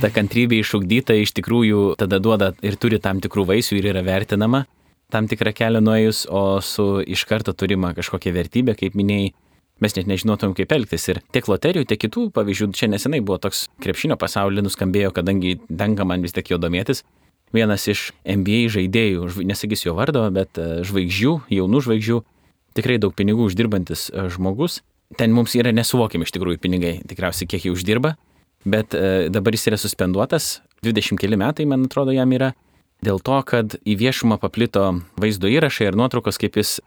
ta kantrybė išugdyta iš tikrųjų tada duoda ir turi tam tikrų vaisių ir yra vertinama tam tikrą kelią nuėjus, o su iš karto turima kažkokia vertybė, kaip minėjai, mes net nežinotum, kaip elgtis. Ir tiek loterijų, tiek kitų pavyzdžių, čia nesenai buvo toks krepšinio pasaulyje nuskambėjo, kadangi tenka man vis tiek jo domėtis. Vienas iš NBA žaidėjų, nesakysiu jo vardo, bet e, žvaigždžių, jaunų žvaigždžių, tikrai daug pinigų uždirbantis e, žmogus. Ten mums yra nesuvokiami iš tikrųjų pinigai, tikriausiai kiek jie uždirba, bet e, dabar jis yra suspenduotas, 20 keli metai, man atrodo, jam yra, dėl to, kad į viešumą paplito vaizdo įrašai ir nuotraukos, kaip jis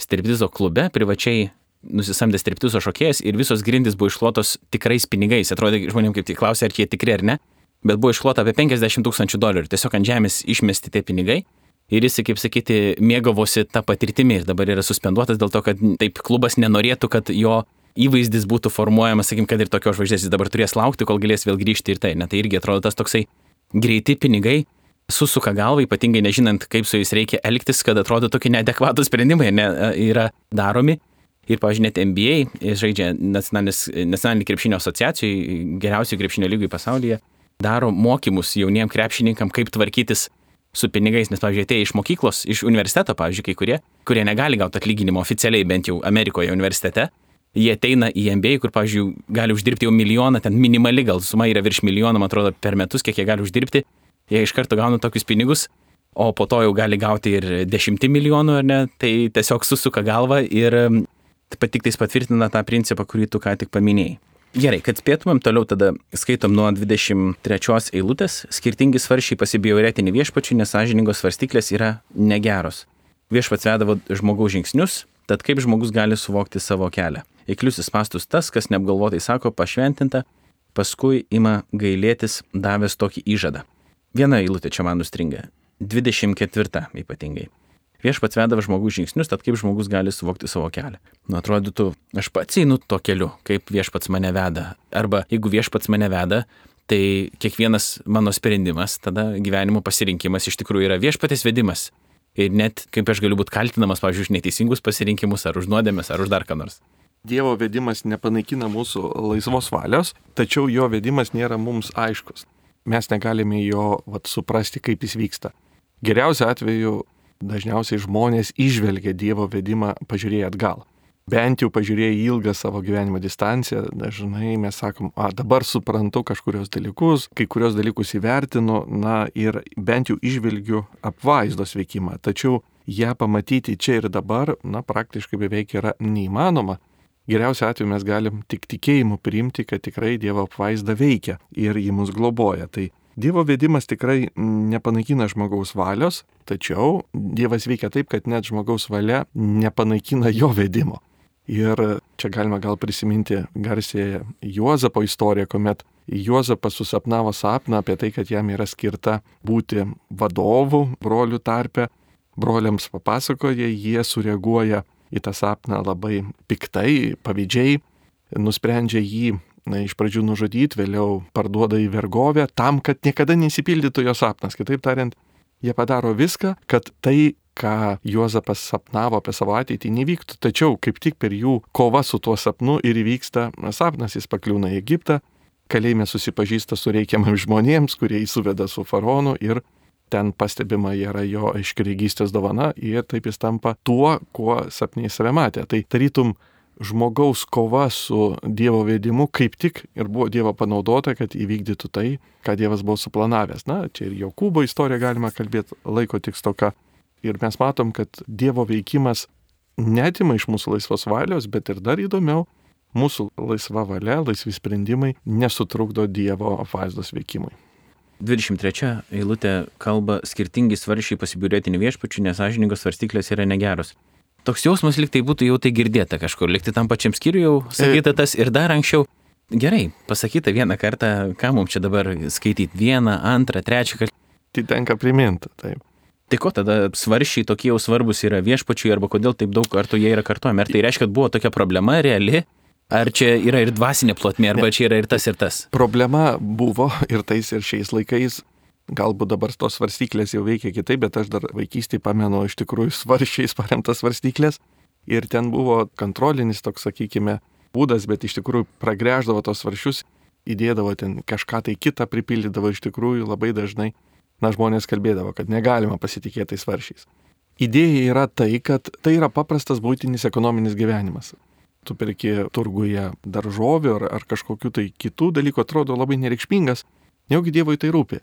striptizo klube privačiai nusisamdė striptizo šokėjas ir visos grindys buvo išklotos tikrais pinigais. Atrodo, žmonėms kaip tik klausė, ar jie tikri ar ne, bet buvo išklota apie 50 tūkstančių dolerių. Tiesiog ant žemės išmesti tie pinigai. Ir jis, kaip sakyti, mėgavosi tą patirtimį ir dabar yra suspenduotas dėl to, kad taip klubas nenorėtų, kad jo įvaizdis būtų formuojamas, sakykim, kad ir tokios žvaigždės jis dabar turės laukti, kol galės vėl grįžti ir tai. Na tai irgi atrodo tas toksai greiti pinigai, susuka galvą, ypatingai nežinant, kaip su jais reikia elgtis, kad atrodo tokie neadekvatų sprendimai ne, yra daromi. Ir, pažiūrėjau, net NBA žaidžia nacionalinį krepšinio asociacijai, geriausių krepšinio lygų pasaulyje, daro mokymus jauniem krepšininkam, kaip tvarkytis su pinigais, nes, pavyzdžiui, atėję iš mokyklos, iš universiteto, pavyzdžiui, kai kurie, kurie negali gauti atlyginimo oficialiai, bent jau Amerikoje universitete, jie ateina į MBA, kur, pavyzdžiui, gali uždirbti jau milijoną, ten minimali gal suma yra virš milijono, man atrodo, per metus, kiek jie gali uždirbti, jie iš karto gauna tokius pinigus, o po to jau gali gauti ir dešimtį milijonų, ar ne, tai tiesiog susuka galvą ir pat tik tais patvirtina tą principą, kurį tu ką tik paminėjai. Gerai, kad spėtumėm toliau tada skaitom nuo 23 eilutės, skirtingi svaršiai pasibėjo retinį viešpačių, nesažiningos svarstyklės yra negeros. Viešpats vedavo žmogaus žingsnius, tad kaip žmogus gali suvokti savo kelią. Įkliusis pastus tas, kas neapgalvotai sako pašventinta, paskui ima gailėtis davęs tokį įžadą. Viena eilutė čia man nustringa. 24 ypatingai. Viešpats vedavo žmogus žingsnius, tad kaip žmogus gali suvokti savo kelią. Nu, atrodytų, aš pats einu to keliu, kaip viešpats mane veda. Arba jeigu viešpats mane veda, tai kiekvienas mano sprendimas, tada gyvenimo pasirinkimas iš tikrųjų yra viešpatės vedimas. Ir net kaip aš galiu būti kaltinamas, pavyzdžiui, už neteisingus pasirinkimus, ar už nuodėmės, ar už dar ką nors. Dievo vedimas nepanaikina mūsų laisvos valios, tačiau jo vedimas nėra mums aiškus mes negalime jo vat, suprasti, kaip jis vyksta. Geriausiu atveju dažniausiai žmonės išvelgia Dievo vedimą pažiūrėję atgal. Bent jau pažiūrėję ilgą savo gyvenimo distanciją, dažnai mes sakom, a, dabar suprantu kažkurios dalykus, kai kurios dalykus įvertinu, na ir bent jau išvelgiu apvaizdos veikimą. Tačiau ją pamatyti čia ir dabar, na praktiškai beveik yra neįmanoma, Geriausiu atveju mes galim tik tikėjimu priimti, kad tikrai Dievo apvaizda veikia ir jį mus globoja. Tai Dievo vedimas tikrai nepanaikina žmogaus valios, tačiau Dievas veikia taip, kad net žmogaus valia nepanaikina jo vedimo. Ir čia galima gal prisiminti garsėje Juozapo istoriją, kuomet Juozapas susapnavo sapną apie tai, kad jam yra skirta būti vadovu brolių tarpe. Broliams papasakoja, jie sureaguoja į tą sapną labai piktai, pavydžiai, nusprendžia jį na, iš pradžių nužudyti, vėliau parduoda į vergovę tam, kad niekada nesipildytų jo sapnas. Kitaip tariant, jie padaro viską, kad tai, ką Juozapas sapnavo apie savo ateitį, nevyktų. Tačiau kaip tik per jų kova su tuo sapnu ir įvyksta sapnas, jis pakliūna į Egiptą, kalėjime susipažįsta su reikiamam žmonėms, kurie įsuveda su faraonu ir ten pastebima yra jo aiškiregystės dovana ir taip jis tampa tuo, kuo sapniai save matė. Tai tarytum žmogaus kova su Dievo vedimu kaip tik ir buvo Dievo panaudota, kad įvykdytų tai, ką Dievas buvo suplanavęs. Na, čia ir Jokūbo istoriją galima kalbėti laiko tik stoka. Ir mes matom, kad Dievo veikimas netima iš mūsų laisvos valios, bet ir dar įdomiau, mūsų laisva valia, laisvi sprendimai nesutrukdo Dievo apvaizdos veikimui. 23 eilutė kalba skirtingi svaršiai pasibiurėtinių viešpačių, nesažiningos svarstyklės yra negeros. Toks jausmas liktai būtų jau tai girdėta kažkur, liktai tam pačiam skyriui jau sakyta tas ir dar anksčiau. Gerai, pasakyta vieną kartą, ką mums čia dabar skaityti, vieną, antrą, trečią kartą. Tai tenka priminti, taip. Tai ko tada svaršiai tokie jau svarbus yra viešpačiui arba kodėl taip daug kartų jie yra kartuojami? Ar tai reiškia, kad buvo tokia problema reali, Ar čia yra ir dvasinė plotmė, arba ne. čia yra ir tas ir tas? Problema buvo ir tais ir šiais laikais. Galbūt dabar tos svarstyklės jau veikia kitaip, bet aš dar vaikystėje pamenu iš tikrųjų (laughs) svaršiais paremtas svarstyklės. Ir ten buvo kontrolinis toks, sakykime, būdas, bet iš tikrųjų pragrėždavo tos svaršius, įdėdavo ten kažką tai kitą, pripildydavo iš tikrųjų labai dažnai. Na, žmonės kalbėdavo, kad negalima pasitikėti tais svaršiais. Idėja yra tai, kad tai yra paprastas būtinis ekonominis gyvenimas tu perki turguje daržovių ar, ar kažkokiu tai kitų dalykų, atrodo labai nereikšmingas, nejaugi Dievui tai rūpi.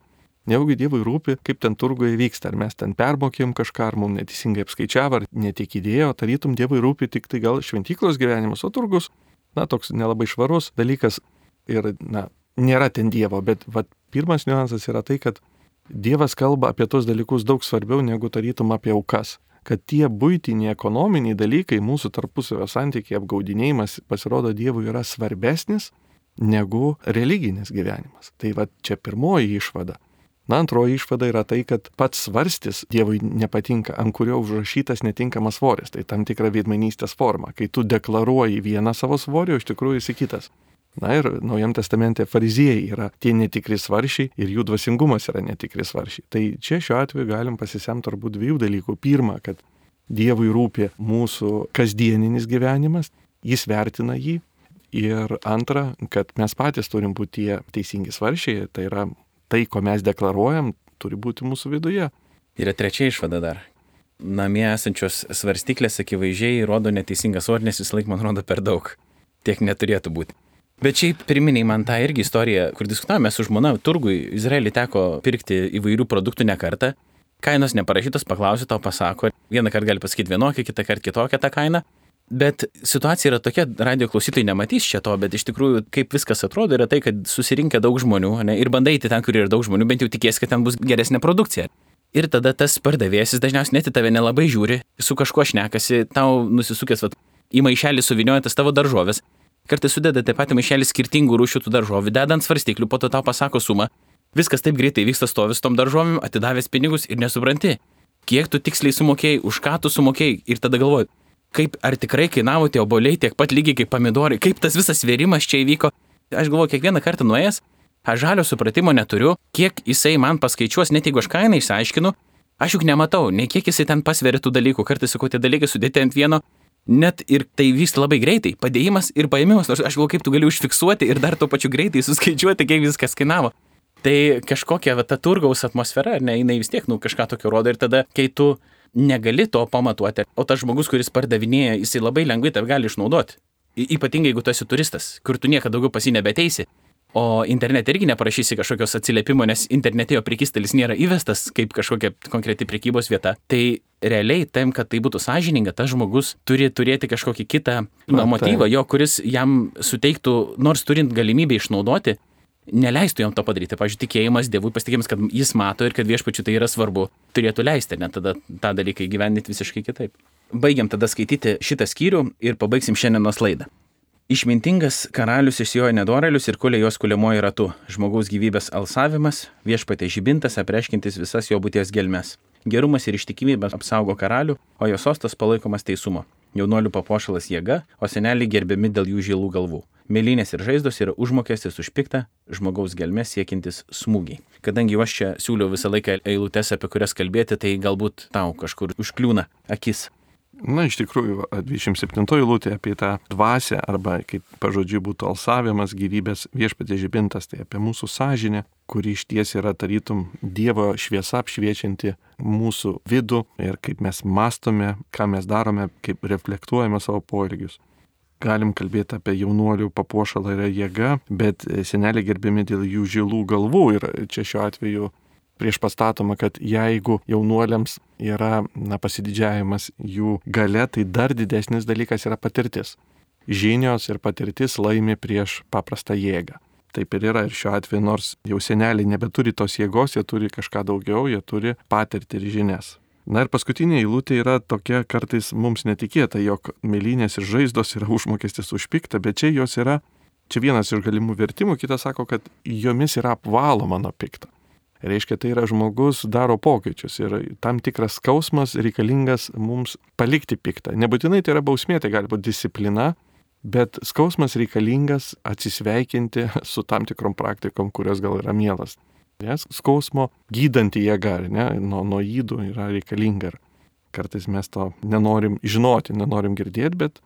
Nejaugi Dievui rūpi, kaip ten turguje vyksta, ar mes ten permokėm kažką, ar mums neteisingai apskaičiavo, ar netik įdėjo, tarytum Dievui rūpi tik tai gal šventyklos gyvenimas, o turgus, na, toks nelabai švarus dalykas ir, na, nėra ten Dievo, bet vat, pirmas niuansas yra tai, kad Dievas kalba apie tos dalykus daug svarbiau negu tarytum apie aukas. Kad tie būtiniai ekonominiai dalykai, mūsų tarpusavio santykiai, apgaudinėjimas pasirodo Dievui yra svarbesnis negu religinis gyvenimas. Tai va čia pirmoji išvada. Na, antroji išvada yra tai, kad pats svarstis Dievui nepatinka, ant kurio užrašytas netinkamas svoris. Tai tam tikra veidmainystės forma. Kai tu deklaruoji vieną savo svorį, o iš tikrųjų esi kitas. Na ir Naujam testamente fariziejai yra tie netikri svaršiai ir jų dvasingumas yra netikri svaršiai. Tai čia šiuo atveju galim pasisemti turbūt dviejų dalykų. Pirma, kad Dievui rūpi mūsų kasdieninis gyvenimas, jis vertina jį. Ir antra, kad mes patys turim būti tie teisingi svaršiai, tai yra tai, ko mes deklaruojam, turi būti mūsų viduje. Yra trečia išvada dar. Namie esančios svarstyklės akivaizdžiai rodo neteisingą svorį, nes vis laik man rodo per daug. Tiek neturėtų būti. Bet šiaip priminiai man tą irgi istoriją, kur diskutavome su žmona, turgui Izraelį teko pirkti įvairių produktų ne kartą. Kainos neparašytos, paklausiu, tau pasako. Vieną kartą gali pasakyti vienokią, kitą kartą kitokią tą kainą. Bet situacija yra tokia, radio klausytojai nematys čia to, bet iš tikrųjų, kaip viskas atrodo, yra tai, kad susirinkę daug žmonių ne, ir bandai eiti ten, kur yra daug žmonių, bent jau tikės, kad ten bus geresnė produkcija. Ir tada tas pardavėjas dažniausiai net į tave nelabai žiūri, su kažkuo šnekasi, tau nusisukęs vat, į maišelį suviniojantas tavo daržovės Kartais sudeda taip pat maišelį skirtingų rūšių tų daržovių, dedant svarstyklių, po to tau pasako sumą. Viskas taip greitai vyksta stovis tom daržovėm, atidavęs pinigus ir nesupranti, kiek tu tiksliai sumokėjai, už ką tu sumokėjai ir tada galvoji, kaip ar tikrai kainavo tie oboliai tiek pat lygiai kaip pomidorai, kaip tas visas vėrimas čia įvyko. Aš galvoju, kiekvieną kartą nuėjęs, aš žalio supratimo neturiu, kiek jisai man paskaičiuos, net jeigu aš kainą išsiaiškinu, aš juk nematau, nei kiek jisai ten pasveria tų dalykų, kartais sakau, tie dalykai sudėti ant vieno, net ir tai vyksta labai greitai. Padėjimas ir paėmimas, nors aš galvoju, kaip tu gali užfiksuoti ir dar tuo pačiu greitai suskaičiuoti, kiek viskas kainavo. Tai kažkokia va, ta turgaus atmosfera, ne, jinai vis tiek, nu, kažką tokio rodo ir tada, kai tu negali to pamatuoti, o tas žmogus, kuris pardavinėja, jisai labai lengvai tave gali išnaudoti. Ypatingai, jeigu tu esi turistas, kur tu niekada daugiau pasi nebeteisi. O internete irgi neparašysi kažkokios atsiliepimo, nes internete jo prekystelis nėra įvestas kaip kažkokia konkreti prekybos vieta. Tai realiai tam, kad tai būtų sąžininga, tas žmogus turi turėti kažkokį kitą na, motyvą, jo, kuris jam suteiktų, nors turint galimybę išnaudoti, neleistų jam to padaryti. Pavyzdžiui, tikėjimas Dievui, pasitikėjimas, kad jis mato ir kad viešpačiu tai yra svarbu, turėtų leisti, net tada tą dalyką įgyvendinti visiškai kitaip. Baigiam tada skaityti šitą skyrių ir pabaigsim šiandienos laidą. Išmintingas karalius išsijoja nedorelius ir kulė jos kuliamoji ratu. Žmogaus gyvybės alsavimas, viešpatė žibintas, apreiškintis visas jo būties gelmes. Gerumas ir ištikimybė apsaugo karalių, o jo sostas palaikomas teisumo. Jaunolių papuošalas jėga, o seneliai gerbiami dėl jų žilų galvų. Mėlynės ir žaizdos yra užmokestis už piktą žmogaus gelmes siekintis smūgiai. Kadangi aš čia siūliau visą laiką eilutes, apie kurias kalbėti, tai galbūt tau kažkur užkliūna akis. Na, iš tikrųjų, 27 eilutė apie tą dvasę, arba kaip pažodžiui būtų alsavimas, gyvybės viešpatė žibintas, tai apie mūsų sąžinę, kuri iš ties yra tarytum Dievo šviesa apšviečianti mūsų vidų ir kaip mes mastome, ką mes darome, kaip reflektuojame savo poelgius. Galim kalbėti apie jaunuolių papuošalą yra jėga, bet seneliai gerbimi dėl jų žilų galvų ir čia šiuo atveju prieš pastatoma, kad jeigu jaunuoliams yra na, pasididžiavimas jų gale, tai dar didesnis dalykas yra patirtis. Žinios ir patirtis laimi prieš paprastą jėgą. Taip ir yra ir šiuo atveju, nors jau seneliai nebeturi tos jėgos, jie turi kažką daugiau, jie turi patirtį ir žinias. Na ir paskutinė eilutė yra tokia kartais mums netikėta, jog mėlynės ir žaizdos yra (laughs) užmokestis už piktą, bet čia jos yra, čia vienas iš galimų vertimų, kitas sako, kad jomis yra apvaloma nuo piktą. Reiškia, tai yra žmogus daro pokyčius ir tam tikras skausmas reikalingas mums palikti piktą. Nebūtinai tai yra bausmė, tai gali būti disciplina, bet skausmas reikalingas atsisveikinti su tam tikrom praktikom, kurios gal yra mielas. Nes skausmo gydanti jėga, ne, nuo, nuo įdų yra reikalinga. Kartais mes to nenorim žinoti, nenorim girdėti, bet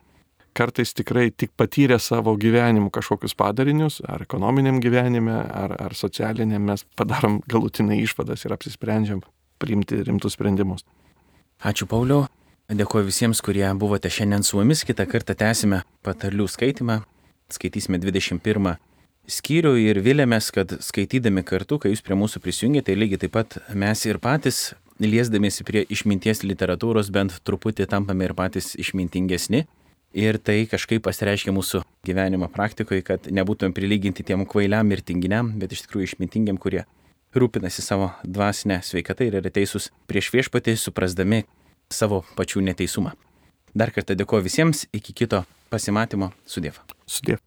kartais tikrai tik patyrę savo gyvenimu kažkokius padarinius, ar ekonominiam gyvenime, ar, ar socialiniam, mes padarom galutinai išvadas ir apsisprendžiam priimti rimtus sprendimus. Ačiū Pauliau. Dėkuoju visiems, kurie buvote šiandien su mumis. Kitą kartą tęsime patarlių skaitimą. Skaitysime 21 skyrių ir vilėmės, kad skaitydami kartu, kai jūs prie mūsų prisijungėte, tai lygiai taip pat mes ir patys, liesdamėsi prie išminties literatūros, bent truputį tampame ir patys išmintingesni. Ir tai kažkaip pasireiškia mūsų gyvenimo praktikoje, kad nebūtumėm prilyginti tiem kvailiam ir tinginiam, bet iš tikrųjų išmintingiam, kurie rūpinasi savo dvasinę sveikatą ir yra teisūs prieš viešpatį, suprasdami savo pačių neteisumą. Dar kartą dėkoju visiems, iki kito pasimatymo su Dievu. Sudėv.